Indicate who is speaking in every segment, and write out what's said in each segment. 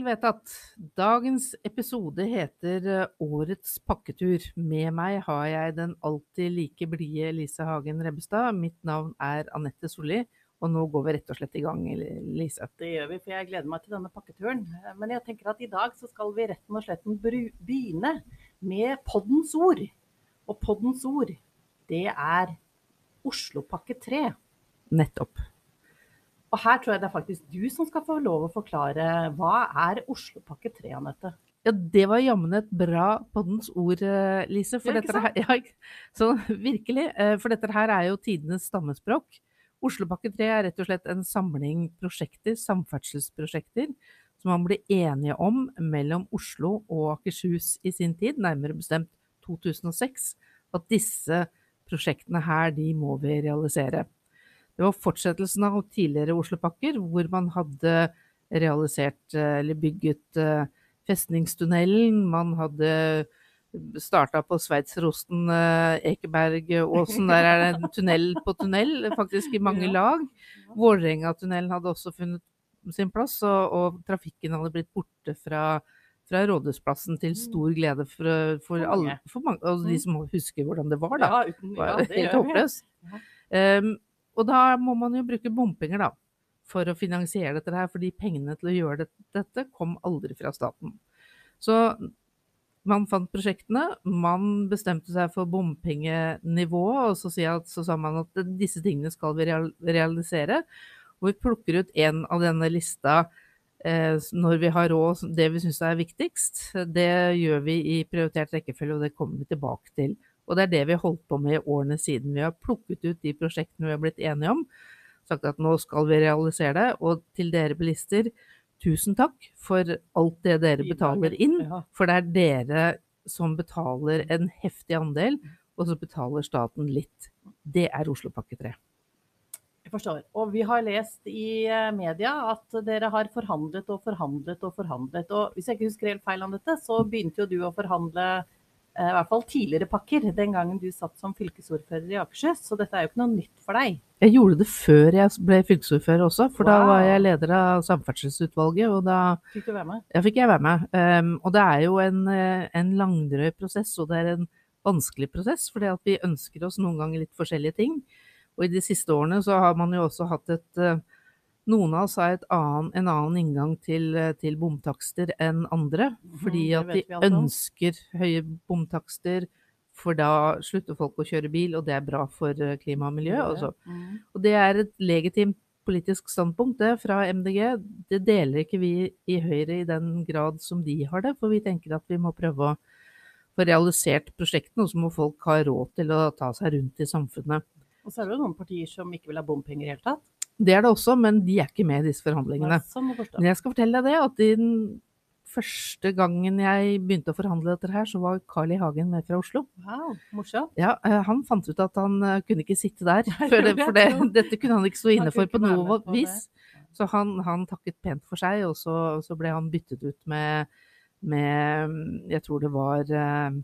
Speaker 1: til Vedtatt. Dagens episode heter eh, Årets pakketur. Med meg har jeg den alltid like blide Lise Hagen Rebbestad. Mitt navn er Anette Solli, og nå går vi rett og slett i gang, Lise.
Speaker 2: Det gjør vi, for jeg gleder meg til denne pakketuren. Eh, Men jeg tenker at i dag så skal vi rett og slett begynne med poddens ord. Og poddens ord, det er Oslopakke 3.
Speaker 1: Nettopp.
Speaker 2: Og her tror jeg det er faktisk du som skal få lov å forklare hva er Oslopakke 3, Anette?
Speaker 1: Ja, det var jammen et bra poddens ord, eh, Lise. For
Speaker 2: det
Speaker 1: dette her, ja, så virkelig. eh, For dette her er jo tidenes stammespråk. Oslopakke 3 er rett og slett en samling prosjekter, samferdselsprosjekter, som man ble enige om mellom Oslo og Akershus i sin tid, nærmere bestemt 2006, at disse prosjektene her, de må vi realisere. Det var fortsettelsen av tidligere Oslopakker, hvor man hadde realisert eh, eller bygget eh, Festningstunnelen, man hadde starta på Sveitserosten, eh, Ekebergåsen, der er det en tunnel på tunnel, faktisk i mange lag. Vålerenga-tunnelen hadde også funnet sin plass, og, og trafikken hadde blitt borte fra, fra Rådhusplassen til stor glede for, for, alle, for mange, og de
Speaker 2: Mm.
Speaker 1: som husker hvordan det var, da. Det var helt håpløst. Um, og da må man jo bruke bompenger, da, for å finansiere dette her, fordi pengene til å gjøre dette kom aldri fra staten. Så man fant prosjektene, man bestemte seg for bompengenivået, og så, så sa man at disse tingene skal vi realisere. Og vi plukker ut en av denne lista eh, når vi har råd, det vi syns er viktigst. Det gjør vi i prioritert rekkefølge, og det kommer vi tilbake til. Og det er det vi har holdt på med i årene siden. Vi har plukket ut de prosjektene vi har blitt enige om, sagt at nå skal vi realisere det. Og til dere bilister, tusen takk for alt det dere betaler inn. For det er dere som betaler en heftig andel, og så betaler staten litt. Det er Oslopakke 3.
Speaker 2: Jeg forstår. Og vi har lest i eh, media at dere har forhandlet og forhandlet og forhandlet. Og hvis jeg ikke husker helt feil om dette, så begynte jo du å forhandle i hvert fall tidligere pakker den gangen du satt som fylkesordfører i Akershus. Så dette er jo ikke noe nytt for deg.
Speaker 1: Jeg gjorde det før jeg ble fylkesordfører også, for da var jeg leder av samferdselsutvalget, og da
Speaker 2: Fikk du være med?
Speaker 1: ja, fikk jeg være med. Um, og det er jo en, eh, en langdrøy prosess, og det er en vanskelig prosess, fordi vi ønsker oss noen ganger litt forskjellige ting. Og i de siste årene så har man jo også hatt et eh, Noen av oss har et annen, en annen inngang til, eh, til bomtakster enn andre. Fordi
Speaker 2: Mhm,
Speaker 1: at de ønsker høye bomtakster, for da slutter folk å kjøre bil, og det er bra for eh, klima og miljø. Altså.
Speaker 2: Mm.
Speaker 1: Og det er et legitimt politisk standpunkt det, fra MDG. Det deler ikke vi i Høyre i den grad som de har det, for vi tenker at vi må prøve å få realisert prosjektene, og så må folk ha råd til å ta seg rundt i samfunnet.
Speaker 2: Og så er det jo noen partier som ikke vil ha bompenger i det hele tatt.
Speaker 1: Det er det også, men de er ikke med i disse forhandlingene.
Speaker 2: Sånn.
Speaker 1: Men jeg skal fortelle deg det, at den første gangen jeg begynte å forhandle dette her, så var Carl I. Hagen med fra Oslo.
Speaker 2: Wow, morsomt.
Speaker 1: Ja, eh, han fant ut at han eh, kunne ikke sitte der, for, det, for det, dette kunne han ikke stå inne for på noe
Speaker 2: på
Speaker 1: vis. Så han, han takket pent for seg, og så, så ble han byttet ut med, med Jeg tror det var eh,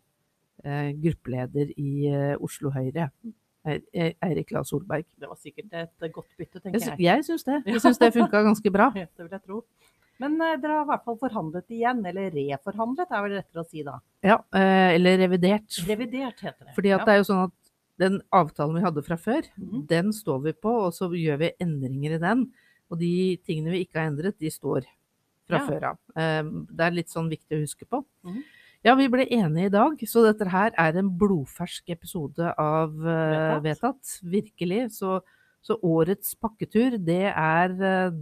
Speaker 1: eh, gruppeleder i Oslo Høyre, Eirik Lahl Solberg.
Speaker 2: Det var sikkert et godt bytte, tenker
Speaker 1: sy-
Speaker 2: jeg.
Speaker 1: jeg syns det. Jeg syns det funka ganske bra.
Speaker 2: Ja, Det vil jeg tro. Men eh, dere har i hvert fall forhandlet igjen, eller reforhandlet er vel rettere å si da.
Speaker 1: Ja, eh, eller revidert.
Speaker 2: Revidert heter det.
Speaker 1: Fordi at det er jo sånn at den avtalen vi hadde fra før,
Speaker 2: Mhm.
Speaker 1: den står vi på, og så gjør vi endringer i den. Og de tingene vi ikke har endret, de står fra
Speaker 2: Ja.
Speaker 1: før av. Um, Det er litt sånn viktig å huske på.
Speaker 2: Mhm.
Speaker 1: Ja, vi ble enige i dag, så dette her er en blodfersk episode av uh,
Speaker 2: Vedtatt.
Speaker 1: Virkelig. Så, så årets pakketur, det er uh,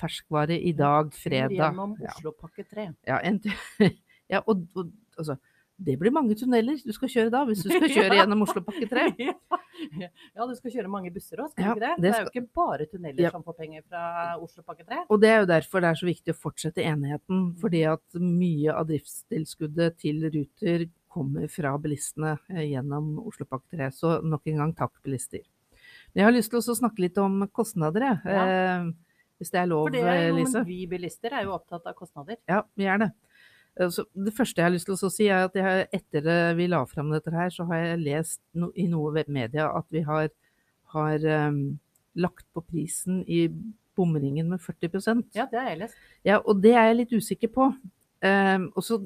Speaker 1: ferskvare i dag, fredag.
Speaker 2: Gjennom
Speaker 1: Ja.
Speaker 2: Oslopakke 3.
Speaker 1: Ja, en, ja og, og altså, det blir mange tunneler du skal kjøre da, hvis du skal kjøre gjennom Oslopakke 3.
Speaker 2: ja, du skal kjøre mange busser òg, skal
Speaker 1: Ja,
Speaker 2: du ikke det?
Speaker 1: det
Speaker 2: er jo ikke bare tunneler
Speaker 1: Ja.
Speaker 2: som får penger fra Oslopakke 3.
Speaker 1: Og det er jo derfor det er så viktig å fortsette enigheten, fordi at mye av driftstilskuddet til Ruter kommer fra bilistene eh, gjennom Oslopakke 3. Så nok en gang takk, bilister. Men jeg har lyst til å snakke litt om kostnader, jeg.
Speaker 2: Ja.
Speaker 1: Eh, hvis det er lov,
Speaker 2: For det er jo,
Speaker 1: Lise?
Speaker 2: vi bilister er jo opptatt av kostnader.
Speaker 1: Ja, vi er det. Eh, Så det første jeg har lyst til å si, er at jeg, etter vi la fram dette her, så har jeg lest no, i noe media at vi har, har um, lagt på prisen i bomringen med 40%
Speaker 2: Ja, det har jeg lest.
Speaker 1: Ja, og det er jeg litt usikker på. Um, og så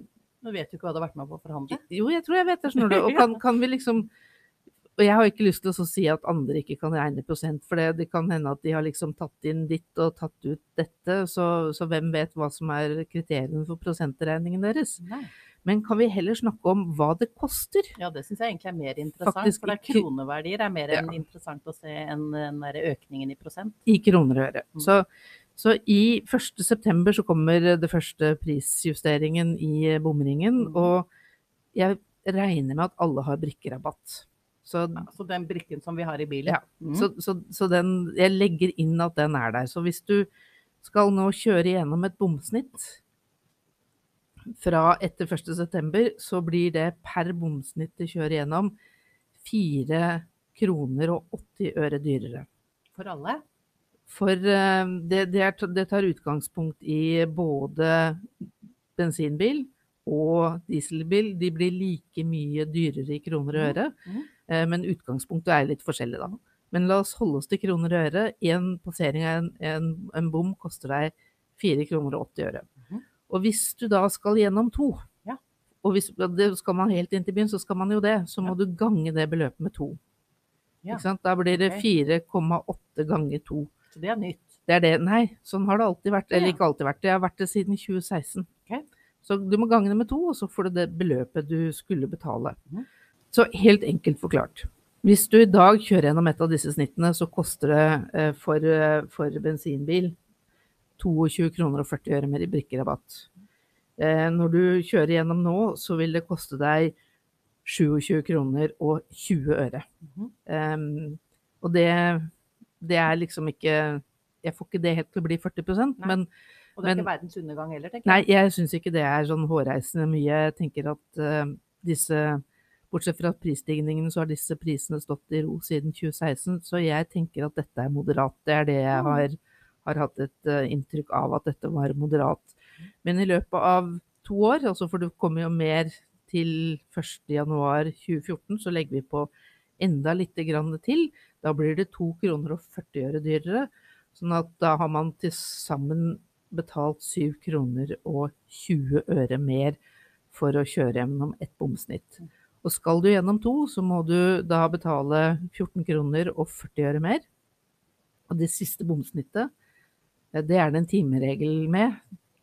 Speaker 2: Nå vet du ikke hva du har vært med på å forhandle.
Speaker 1: Jo, jeg tror jeg vet det, skjønner du. Og kan, kan vi liksom Og jeg har ikke lyst til å si at andre ikke kan regne prosent, for det, det kan hende at de har liksom tatt inn ditt og tatt ut dette, så, så hvem vet hva som er kriteriene for prosentregningen deres.
Speaker 2: Nei.
Speaker 1: Men kan vi heller snakke om hva det koster?
Speaker 2: Ja, det syns jeg egentlig er mer interessant.
Speaker 1: Faktisk
Speaker 2: for det er kroneverdier er mer
Speaker 1: Ja.
Speaker 2: interessant å se enn den der økningen i prosent.
Speaker 1: I kroner og øre.
Speaker 2: Mm.
Speaker 1: Så, så i 1. september så kommer det første prisjusteringen i bomringen,
Speaker 2: Mm.
Speaker 1: og jeg regner med at alle har brikkerabatt. Så
Speaker 2: altså den brikken som vi har i bilen.
Speaker 1: Ja,
Speaker 2: Mm.
Speaker 1: Så, så, så den, jeg legger inn at den er der. Så hvis du skal nå kjøre gjennom et bomsnitt fra etter 1.9, så blir det per bomsnitt du kjører gjennom 4 kroner og 80 øre dyrere.
Speaker 2: For alle.
Speaker 1: For eh, det, det, er, det tar utgangspunkt i både bensinbil og dieselbil. De blir like mye dyrere i kroner og øre.
Speaker 2: Mm.
Speaker 1: Eh, Men utgangspunktet er litt forskjellig, da. Men la oss holde oss til kroner og øre. En passering av en, en, en bom koster deg 4 kroner og 80 øre.
Speaker 2: Mhm.
Speaker 1: Og hvis du da skal gjennom to,
Speaker 2: Ja.
Speaker 1: og hvis det skal man helt inn til byen, så skal man jo det, så må du gange det beløpet med to.
Speaker 2: Ja.
Speaker 1: Da blir det 4,8 ganger to.
Speaker 2: Så det er nytt.
Speaker 1: Det er det. Nei, sånn har det alltid vært. Eller ikke alltid vært. Det har vært det siden 2016.
Speaker 2: Okay.
Speaker 1: Så du må gange det med to, og så får du det beløpet du skulle betale.
Speaker 2: Mhm.
Speaker 1: Så helt enkelt forklart. Hvis du i dag kjører gjennom et av disse snittene, så koster det eh, for, eh, for bensinbil 22 kroner og 40 øre mer i brikkerabatt. Eh, Når du kjører gjennom nå, så vil det koste deg 27 kroner og 20 øre.
Speaker 2: Mhm.
Speaker 1: Um, og det, det er liksom ikke Jeg får ikke det helt til å bli 40
Speaker 2: Nei.
Speaker 1: men
Speaker 2: Og det er
Speaker 1: Men-
Speaker 2: ikke verdens undergang heller, tenker jeg.
Speaker 1: nei,
Speaker 2: jeg
Speaker 1: syns ikke det er sånn hårreisende mye. Jeg tenker at uh, disse Bortsett fra prisstigningene, så har disse prisene stått i ro siden 2016. Så jeg tenker at dette er moderat. Det er det jeg
Speaker 2: Mm.
Speaker 1: har, har hatt et eh, inntrykk av at dette var moderat. Men i løpet av to år, altså for det kommer jo mer til 1.1.2014, så legger vi på enda litt grann til. Da blir det 2 kroner og 40 øre dyrere. Sånn at da har man til sammen betalt 7 kroner og 20 øre mer for å kjøre gjennom et bomsnitt. Og skal du gjennom to, så må du da betale 14 kroner og 40 øre mer. Og det siste bomsnittet, eh, det er det en timeregel med.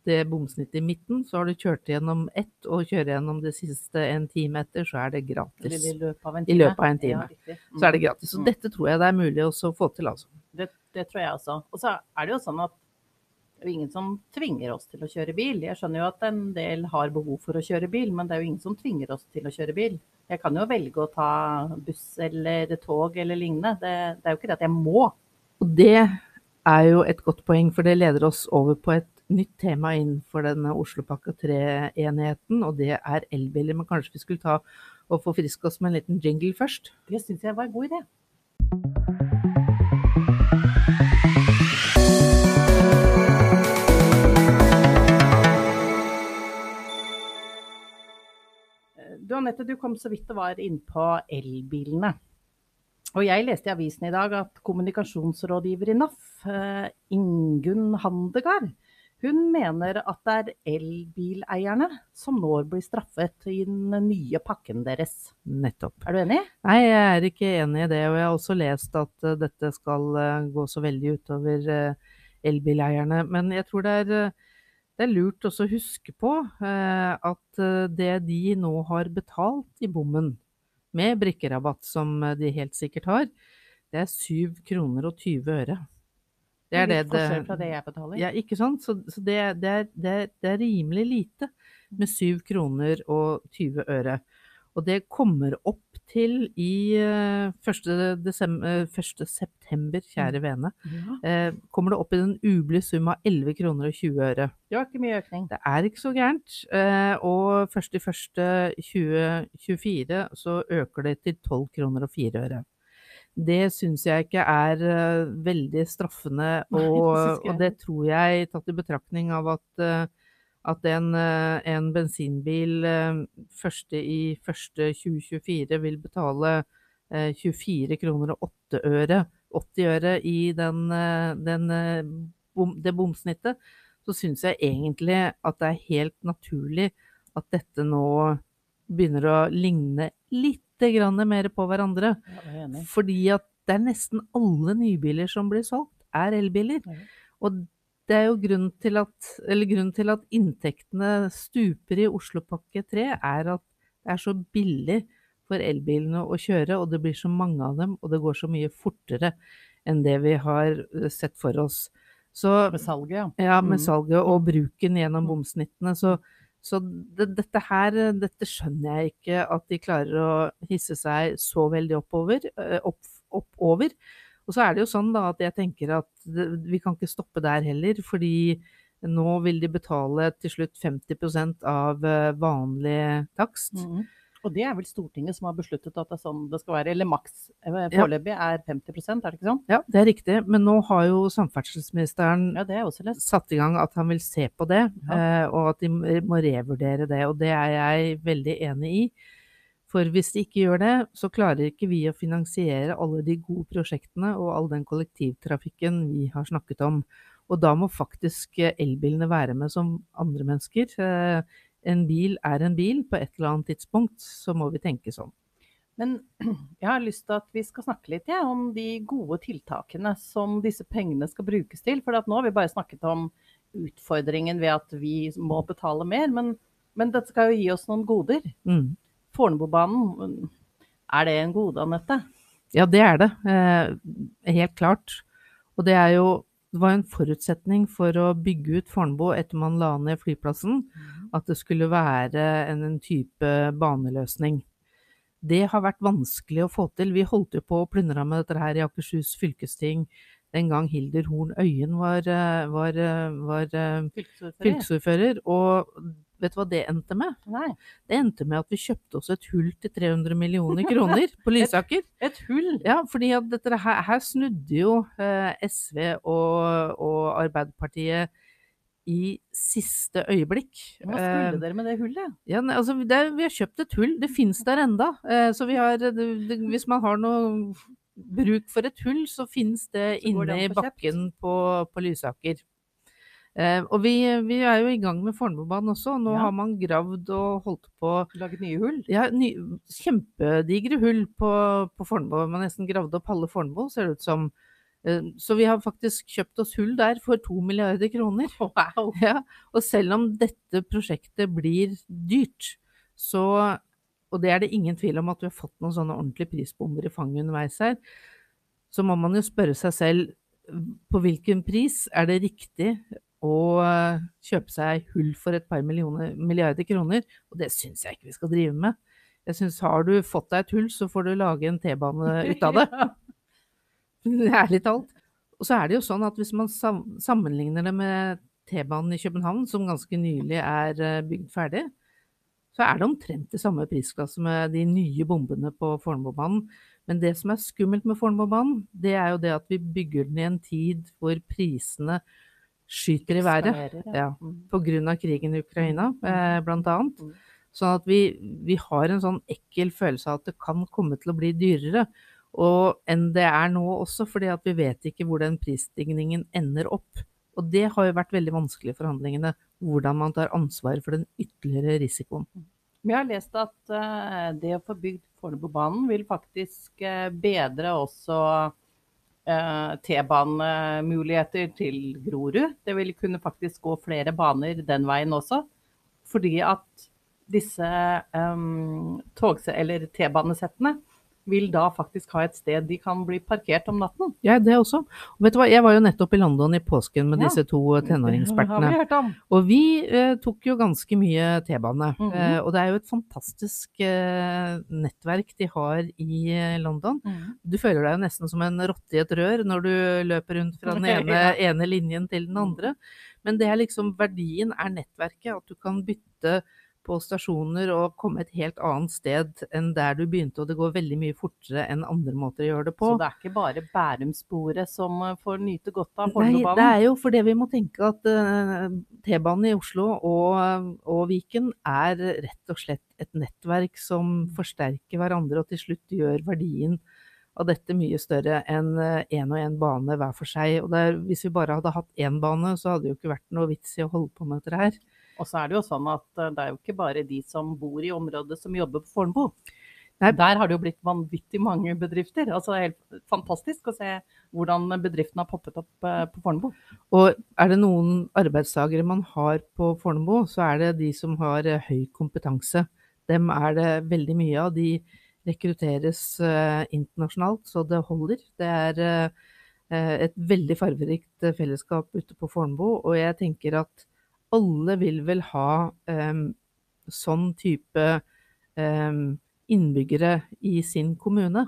Speaker 1: Det bomsnittet i midten, så har du kjørt gjennom ett, og kjører gjennom det siste en time etter, så er det gratis.
Speaker 2: Eller I løpet av en time.
Speaker 1: av en time.
Speaker 2: Ja, mm.
Speaker 1: Så er det gratis. Så
Speaker 2: Mm.
Speaker 1: dette tror jeg det er mulig å få til, altså.
Speaker 2: Det, det tror jeg også. Og så er det jo sånn at det er jo ingen som tvinger oss til å kjøre bil. Jeg skjønner jo at en del har behov for å kjøre bil, men det er jo ingen som tvinger oss til å kjøre bil. Jeg kan jo velge å ta buss eller tog eller lignende. Det, det er jo ikke det at jeg må.
Speaker 1: Og det er jo et godt poeng, for det leder oss over på et nytt tema innenfor denne Oslopakke 3-enheten, og det er elbiler. Men kanskje vi skulle ta og forfriske oss med en liten jingle først?
Speaker 2: Det syns jeg var en god idé. Du Anette, du kom så vidt og var innpå elbilene. Og jeg leste i avisen i dag at kommunikasjonsrådgiver i NAF, eh, Ingunn Handegard, hun mener at det er elbileierne som nå blir straffet i den nye pakken deres.
Speaker 1: Nettopp.
Speaker 2: Er du enig?
Speaker 1: Nei, jeg er ikke enig i det, og jeg har også lest at eh, dette skal eh, gå så veldig utover elbileierne. Men jeg tror det er, det er lurt også å huske på eh, at eh, det de nå har betalt i bommen, med brikkerabatt som eh, de helt sikkert har, det er 7 kroner og 20 øre. Det er det
Speaker 2: Litt forskjell fra
Speaker 1: det
Speaker 2: det jeg betaler.
Speaker 1: ja, ikke sant? Så, så det, det, er, det, er, det er rimelig lite med 7 kroner og 20 øre. Og det kommer opp til i eh, 1. Desember, eh, 1. september, kjære vene,
Speaker 2: Ja,
Speaker 1: eh, kommer det opp i den ublide sum av 11 kroner og 20 øre.
Speaker 2: det var ikke mye økning.
Speaker 1: Det er ikke så gærent. Eh, og 1.1.2024 så øker det til 12 kroner og 4 øre. Det syns jeg ikke er uh, veldig straffende,
Speaker 2: Nei, det
Speaker 1: og, og det tror jeg, tatt i betraktning av at, eh, at en, eh, en bensinbil eh, første i første 2024 vil betale eh, 24 kroner og 8 øre, 80 øre i den, eh, den eh, det bomsnittet, så syns jeg egentlig at det er helt naturlig at dette nå begynner å ligne litt grann mer på hverandre.
Speaker 2: Ja.
Speaker 1: Fordi at det er nesten alle nybiler som blir solgt, er elbiler. Og det er jo grunnen til at, eller grunnen til at inntektene stuper i Oslopakke 3, er at det er så billig for elbilene å kjøre, og det blir så mange av dem, og det går så mye fortere enn det vi har eh, sett for oss. Så
Speaker 2: Med salget, ja.
Speaker 1: ja, med
Speaker 2: Mm.
Speaker 1: salget og bruken gjennom
Speaker 2: Mm.
Speaker 1: bomsnittene. Så, så det, dette her, dette skjønner jeg ikke at de klarer å hisse seg så veldig oppover, eh, opp, oppover. Og så er det jo sånn da at jeg tenker at vi kan ikke stoppe der heller, fordi nå vil de betale til slutt 50 av eh, vanlig takst.
Speaker 2: Mm. Og det er vel Stortinget som har besluttet at det er sånn det skal være. Eller maks eh, foreløpig er 50 er det ikke sånn?
Speaker 1: Ja, det er riktig, men nå har jo samferdselsministeren
Speaker 2: Ja,
Speaker 1: satt i gang at han vil se på det, ja. og at de må revurdere det. Og det er jeg veldig enig i. For hvis de ikke gjør det, så klarer ikke vi å finansiere alle de gode prosjektene og all den kollektivtrafikken vi har snakket om. Og da må faktisk eh, elbilene være med som andre mennesker. Eh, En bil er en bil. På et eller annet tidspunkt så må vi tenke sånn.
Speaker 2: Men jeg har lyst til at vi skal snakke litt ja, om de gode tiltakene som disse pengene skal brukes til. For at nå har vi bare snakket om utfordringen ved at vi må betale mer. Men, men dette skal jo gi oss noen goder.
Speaker 1: Mm.
Speaker 2: Fornebubanen, er det en gode, Anette?
Speaker 1: Ja, det er det. Eh, helt klart. Og det er jo det var en forutsetning for å bygge ut Fornebu etter man la ned flyplassen, at det skulle være en, en type baneløsning. Det har vært vanskelig å få til. Vi holdt jo på å plundre med dette her i Akershus fylkesting den gang Hildur Horn Øyen var, var, var, eh, var eh,
Speaker 2: Fylkesordfører?
Speaker 1: fylkesordfører. Og vet du hva det endte med?
Speaker 2: Nei.
Speaker 1: Det endte med at vi kjøpte oss et hull til 300 millioner kroner på Lysaker.
Speaker 2: Et hull!
Speaker 1: Ja, fordi at dette her, her snudde jo eh, SV og, og Arbeiderpartiet i siste øyeblikk.
Speaker 2: Hva
Speaker 1: Eh,
Speaker 2: skulle dere med det hullet?
Speaker 1: ja, altså, det, vi har kjøpt et hull, det fins der enda. Eh, så vi har, det, det, hvis man har noe bruk for et hull, så finnes det
Speaker 2: Så
Speaker 1: inne i bakken på, på Lysaker. Eh, og vi, vi er jo i gang med Fornebubanen også. Nå
Speaker 2: Ja.
Speaker 1: har man gravd og holdt på
Speaker 2: Laget nye hull?
Speaker 1: ja, ny, kjempedigre hull på, på Fornebu. Man har nesten gravd opp halve Fornebu, ser det ut som. Eh, Så vi har faktisk kjøpt oss hull der for to milliarder kroner.
Speaker 2: Wow!
Speaker 1: Ja, og selv om dette prosjektet blir dyrt, så Og det er det ingen tvil om at vi har fått noen sånne ordentlige prisbomber i fanget underveis her. Så må man jo spørre seg selv på hvilken pris er det riktig å eh, kjøpe seg hull for et par millioner, milliarder kroner? Og det syns jeg ikke vi skal drive med. Jeg syns har du fått deg et hull, så får du lage en T-bane ut av det. Ærlig talt. Og så er det jo sånn at hvis man sammenligner det med T-banen i København, som ganske nylig er eh, bygd ferdig, så er det omtrent i samme prisklasse med de nye bombene på Fornebubanen. Men det som er skummelt med Fornebubanen, det er jo det at vi bygger den i en tid hvor prisene skyter i været. Ja, Pga. av krigen i Ukraina, eh, blant annet.
Speaker 2: Mm.
Speaker 1: Sånn at vi, vi har en sånn ekkel følelse av at det kan komme til å bli dyrere. Og enn det er nå også, fordi at vi vet ikke hvor den prisstigningen ender opp. Og det har jo vært veldig vanskelig i forhandlingene, hvordan man tar ansvar for den ytterligere risikoen.
Speaker 2: Vi har lest at eh, det å få bygd Fornebubanen vil faktisk eh, bedre også eh, T-banemuligheter til Grorud. Det vil kunne faktisk gå flere baner den veien også. Fordi at disse um, T-banesettene vil da faktisk ha et sted de kan bli parkert om natten.
Speaker 1: Ja, det også. Og vet du hva, jeg var jo nettopp i London i påsken med
Speaker 2: Ja.
Speaker 1: disse to
Speaker 2: Det har
Speaker 1: tenåringspertene.
Speaker 2: vi.
Speaker 1: Og vi eh, tok jo ganske mye T-bane.
Speaker 2: Mhm.
Speaker 1: eh, og det er jo et fantastisk eh, nettverk de har i eh, London. Du føler deg jo nesten som en rotte i et rør når du løper rundt fra den ene,
Speaker 2: Ja.
Speaker 1: ene linjen til den andre. Men det er liksom verdien er nettverket, at du kan bytte på stasjoner og komme et helt annet sted enn der du begynte, og det går veldig mye fortere enn andre måter å gjøre det på.
Speaker 2: Så det er ikke bare Bærumsporet som eh, får nyte godt av
Speaker 1: Nei, det er jo fordi vi må tenke at eh, T-banen i Oslo og, og Viken er rett og slett et nettverk som forsterker hverandre og til slutt gjør verdien av dette mye større enn én og én bane hver for seg. Og der, hvis vi bare hadde hatt én bane, så hadde det jo ikke vært noe vits i å holde på med dette her.
Speaker 2: Og så er det jo sånn at eh, det er jo ikke bare de som bor i området som jobber på Fornebu. Der har det jo blitt vanvittig mange bedrifter. Altså det er helt fantastisk å se hvordan bedriften har poppet opp eh, på Fornebu.
Speaker 1: Og er det noen arbeidstakere man har på Fornebu, så er det de som har eh, høy kompetanse. Dem er det veldig mye av. De rekrutteres internasjonalt, så det holder. Det er et veldig farverikt fellesskap ute på Fornebu, og jeg tenker at alle vil vel ha um, sånn type um, innbyggere i sin kommune.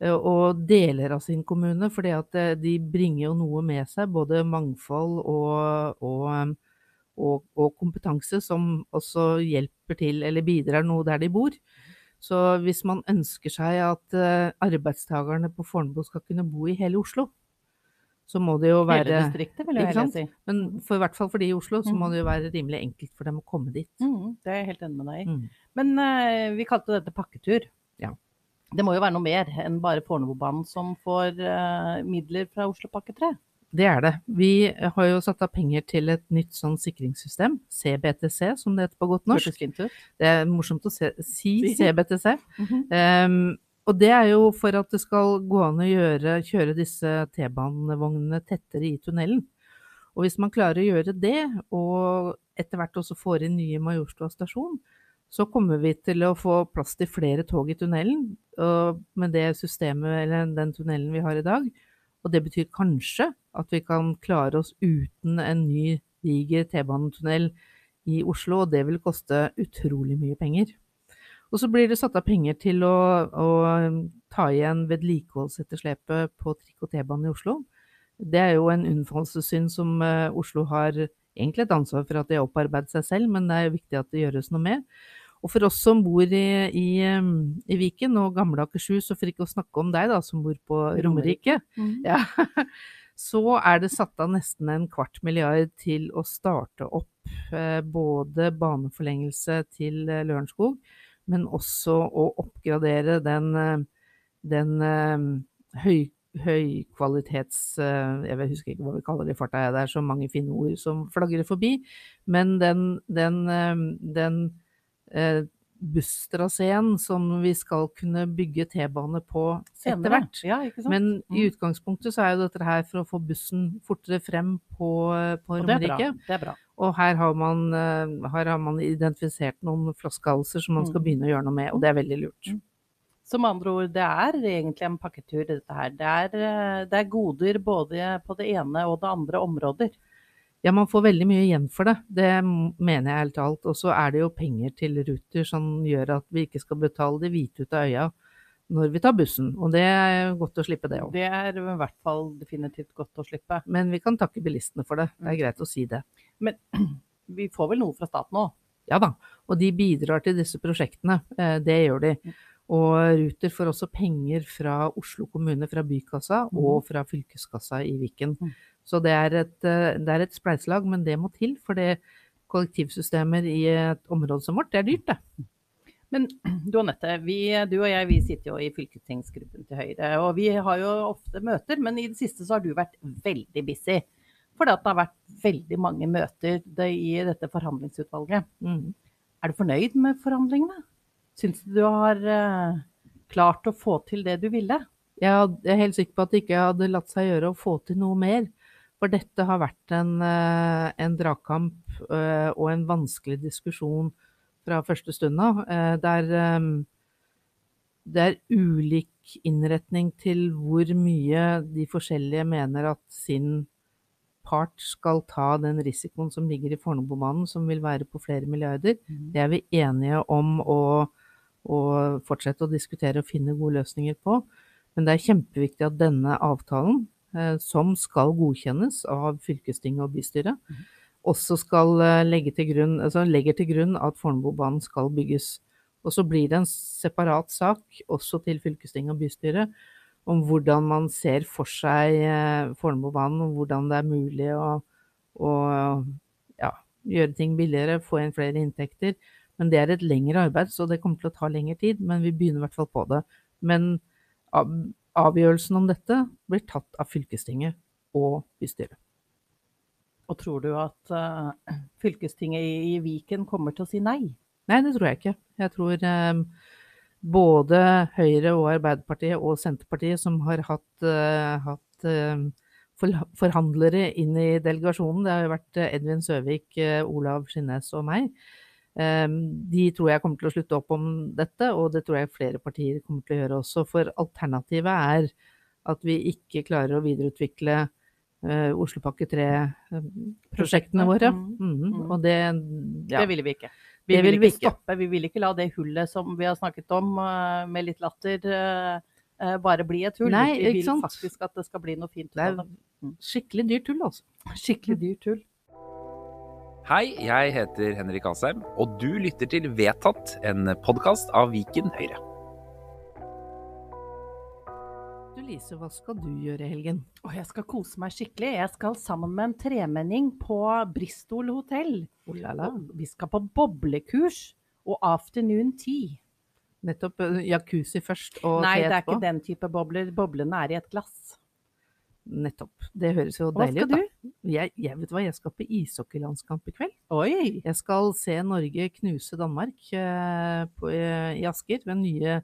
Speaker 1: eh, Og deler av sin kommune, fordi eh, de bringer jo noe med seg, både mangfold og, og, og, og kompetanse, som også hjelper til eller bidrar noe der de bor. Så hvis man ønsker seg at eh, arbeidstakerne på Fornebu skal kunne bo i hele Oslo, så må det jo
Speaker 2: Hele
Speaker 1: være
Speaker 2: distriktet, vil jeg heller si.
Speaker 1: Men for, i hvert fall for de i Oslo, så må
Speaker 2: Mhm.
Speaker 1: det jo være rimelig enkelt for dem å komme dit.
Speaker 2: Mm, det er jeg helt enig med deg i.
Speaker 1: Mm.
Speaker 2: Men uh, vi kalte dette pakketur.
Speaker 1: Ja.
Speaker 2: Det må jo være noe mer enn bare Fornebubanen som får uh, midler fra Oslopakke 3.
Speaker 1: Det er det. Vi har jo satt av penger til et nytt sånn sikringssystem, CBTC som det heter på godt norsk. Det er morsomt å se, si CBTC.
Speaker 2: Mm -hmm.
Speaker 1: Ehm, og det er jo for at det skal gå an å gjøre, kjøre disse T-banevognene tettere i tunnelen. Og hvis man klarer å gjøre det, og etter hvert også får inn nye Majorstua stasjon, så kommer vi til å få plass til flere tog i tunnelen med det systemet, eller den tunnelen vi har i dag. Og det betyr kanskje at vi kan klare oss uten en ny diger T-banetunnel i Oslo, og det vil koste utrolig mye penger. Og så blir det satt av penger til å, å ta igjen vedlikeholdsetterslepet på trikk og T-bane i Oslo. Det er jo en unnfallelsessynd som eh, Oslo har egentlig et ansvar for at de har opparbeidet seg selv, men det er jo viktig at det gjøres noe med. Og for oss som bor i, i, eh, i Viken og gamle Akershus, og for ikke å snakke om deg da, som bor på Romerike,
Speaker 2: mm.
Speaker 1: ja, så er det satt av nesten en kvart milliard til å starte opp eh, både baneforlengelse til eh, Lørenskog, men også å oppgradere den, eh, den eh, høy, høykvalitets... eh, Jeg husker ikke hva vi kaller det i farta, det er så mange fine ord som flagrer forbi. Men den, den, den, den busstraseen som vi skal kunne bygge T-bane på etter hvert.
Speaker 2: Ja?
Speaker 1: Men i
Speaker 2: Mm.
Speaker 1: utgangspunktet så er jo dette her for å få bussen fortere frem på, på
Speaker 2: Og det er bra.
Speaker 1: Romerike.
Speaker 2: Er.
Speaker 1: Og her har, man, eh, her har man identifisert noen flaskehalser som man skal
Speaker 2: Mm.
Speaker 1: begynne å gjøre noe med, og det er veldig lurt.
Speaker 2: Som med andre ord, det er egentlig en pakketur, dette her. Det er, eh, det er goder både på det ene og det andre områder.
Speaker 1: Ja, man får veldig mye igjen for det. Det mener jeg helt alt. Og så er det jo penger til Ruter som gjør at vi ikke skal betale det hvite ut av øya når vi tar bussen. Og det er godt å slippe det òg.
Speaker 2: Det er i hvert fall definitivt godt å slippe.
Speaker 1: Men vi kan takke bilistene for det. Det er greit å si det.
Speaker 2: Men Vi får vel noe fra staten òg.
Speaker 1: Ja da, og de bidrar til disse prosjektene. Eh, Det gjør de. Og Ruter får også penger fra Oslo kommune, fra bykassa og fra fylkeskassa i Viken.
Speaker 2: Mm.
Speaker 1: Så det er, et, eh, det er et spleiselag, men det må til. For det kollektivsystemer i et område som vårt, det er dyrt, det.
Speaker 2: Men du Anette, vi, du og jeg vi sitter jo i fylkestingsgruppen til Høyre. Og vi har jo ofte møter, men i det siste så har du vært veldig busy. Fordi at det har vært veldig mange møter i dette forhandlingsutvalget.
Speaker 1: Mm.
Speaker 2: Er du fornøyd med forhandlingene? Syns du du har eh, klart å få til det du ville?
Speaker 1: Jeg er helt sikker på at det ikke hadde latt seg gjøre å få til noe mer. For dette har vært en, eh, en dragkamp eh, og en vanskelig diskusjon fra første stund av. Der det er ulik innretning til hvor mye de forskjellige mener at sin part skal ta den risikoen som ligger i Fornebubanen, som vil være på flere milliarder. Det er vi enige om å, å fortsette å diskutere og finne gode løsninger på. Men det er kjempeviktig at denne avtalen, eh, som skal godkjennes av fylkestinget og bystyret, også skal eh, legge til grunn, altså legger til grunn at Fornebubanen skal bygges. Og så blir det en separat sak også til fylkestinget og bystyret om hvordan man ser for seg eh, Fornebubanen, og hvordan det er mulig å, å ja, gjøre ting billigere, få inn flere inntekter. Men det er et lengre arbeid, så det kommer til å ta lengre tid. Men vi begynner i hvert fall på det. Men avgjørelsen om dette blir tatt av fylkestinget og bystyret.
Speaker 2: Og tror du at uh, fylkestinget i, Viken kommer til å si nei?
Speaker 1: Nei, det tror jeg ikke. Jeg tror um, både Høyre og Arbeiderpartiet og Senterpartiet, som har hatt, uh, hatt uh, forhandlere inn i delegasjonen, det har jo vært Edvin Søvik, Olav Skinnes og meg, de tror jeg kommer til å slutte opp om dette, og det tror jeg flere partier kommer til å gjøre også. For alternativet er at vi ikke klarer å videreutvikle eh, Oslopakke 3-prosjektene våre.
Speaker 2: Mm.
Speaker 1: Mhm,
Speaker 2: Mm.
Speaker 1: Og det, ja.
Speaker 2: Det ville vi ikke. Vi
Speaker 1: Det
Speaker 2: vil
Speaker 1: vil vi
Speaker 2: ikke
Speaker 1: ikke.
Speaker 2: stoppe. Vi vil ikke la det hullet som vi har snakket om eh, med litt latter, eh, bare bli et hull.
Speaker 1: Nei,
Speaker 2: vi vil
Speaker 1: sant?
Speaker 2: faktisk at det skal bli noe fint
Speaker 1: Det er skikkelig dyrt tull, altså.
Speaker 2: Skikkelig dyrt hull.
Speaker 3: Hei, jeg heter Henrik Asheim, og du lytter til Vedtatt, en podkast av Viken Høyre.
Speaker 1: Du Lise, hva skal du gjøre i helgen?
Speaker 2: Å, jeg skal kose meg skikkelig. Jeg skal sammen med en tremenning på Bristol hotell.
Speaker 1: Oh la la.
Speaker 2: Og Vi skal på boblekurs og afternoon tea.
Speaker 1: Nettopp eh, jacuzzi først og
Speaker 2: Nei, det er ikke den type bobler. Boblene er i et glass.
Speaker 1: Nettopp. Det høres jo
Speaker 2: Hva
Speaker 1: deilig
Speaker 2: ut.
Speaker 1: ut, da.
Speaker 2: du?
Speaker 1: Jeg, jeg vet hva, jeg skal på ishockeylandskamp i kveld.
Speaker 2: Oi!
Speaker 1: Jeg skal se Norge knuse Danmark eh, på, eh, i Asker. ved nye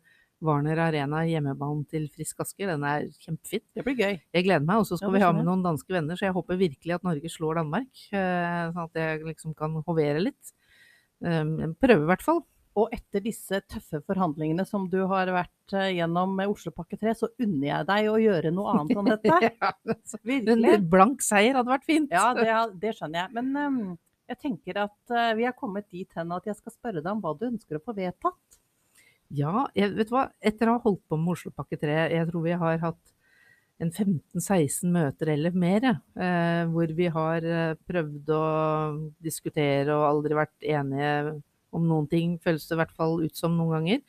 Speaker 1: Warner Arena hjemmebanen til Frisk Asker. Den er kjempefin.
Speaker 2: Det blir gøy.
Speaker 1: Jeg gleder meg. Og så skal vi ha med noen danske venner, så jeg håper virkelig at Norge slår Danmark. eh, Sånn at jeg liksom kan hovere litt. Um, Prøve, i hvert fall.
Speaker 2: Og etter disse tøffe forhandlingene som du har vært eh, gjennom med Oslopakke 3, så unner jeg deg å gjøre noe annet.
Speaker 1: Ja, altså, En blank seier hadde vært fint.
Speaker 2: Ja, det, det skjønner jeg. Men um, jeg tenker at uh, vi er kommet dit hen at jeg skal spørre deg om hva du ønsker å få vedtatt.
Speaker 1: Ja, jeg, vet du hva? Etter å ha holdt på med Oslopakke 3, jeg tror vi har hatt en 15-16 møter eller mer, eh, hvor vi har eh, prøvd å diskutere og aldri vært enige om noen ting, føles det i hvert fall ut som noen ganger.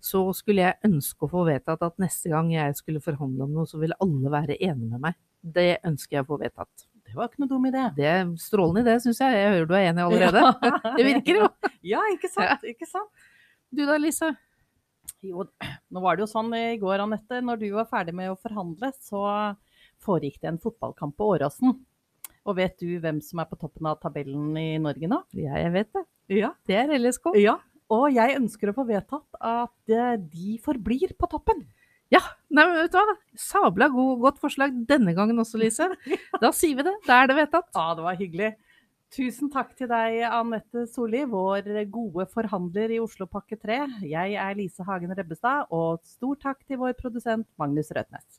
Speaker 1: Så skulle jeg ønske å få vedtatt at neste gang jeg skulle forhandle om noe, så ville alle være enige med meg. Det ønsker jeg å få vedtatt.
Speaker 2: Det var ikke noe dum idé.
Speaker 1: Det er strålende idé, syns jeg. Jeg hører du er enig allerede. Det virker jo.
Speaker 2: Ja, ikke sant? Ikke sant?
Speaker 1: Du da, Lise?
Speaker 2: Jo, nå var det jo sånn i går, Anette, når du var ferdig med å forhandle, så foregikk det en fotballkamp på Åråsen. Og vet du hvem som er på toppen av tabellen i Norge nå?
Speaker 1: Ja, jeg vet det.
Speaker 2: Ja.
Speaker 1: Det er LSK.
Speaker 2: ja. Og jeg ønsker å få vedtatt at eh, de forblir på toppen.
Speaker 1: Ja, nei, men vet du hva? Sabla god, godt forslag denne gangen også, Lise. Da sier vi det. Da er det vedtatt.
Speaker 2: Ja, det var hyggelig. Tusen takk til deg, Anette Solli, vår gode forhandler i Oslopakke 3. Jeg er Lise Hagen Rebbestad, og stor takk til vår produsent Magnus Røtnes.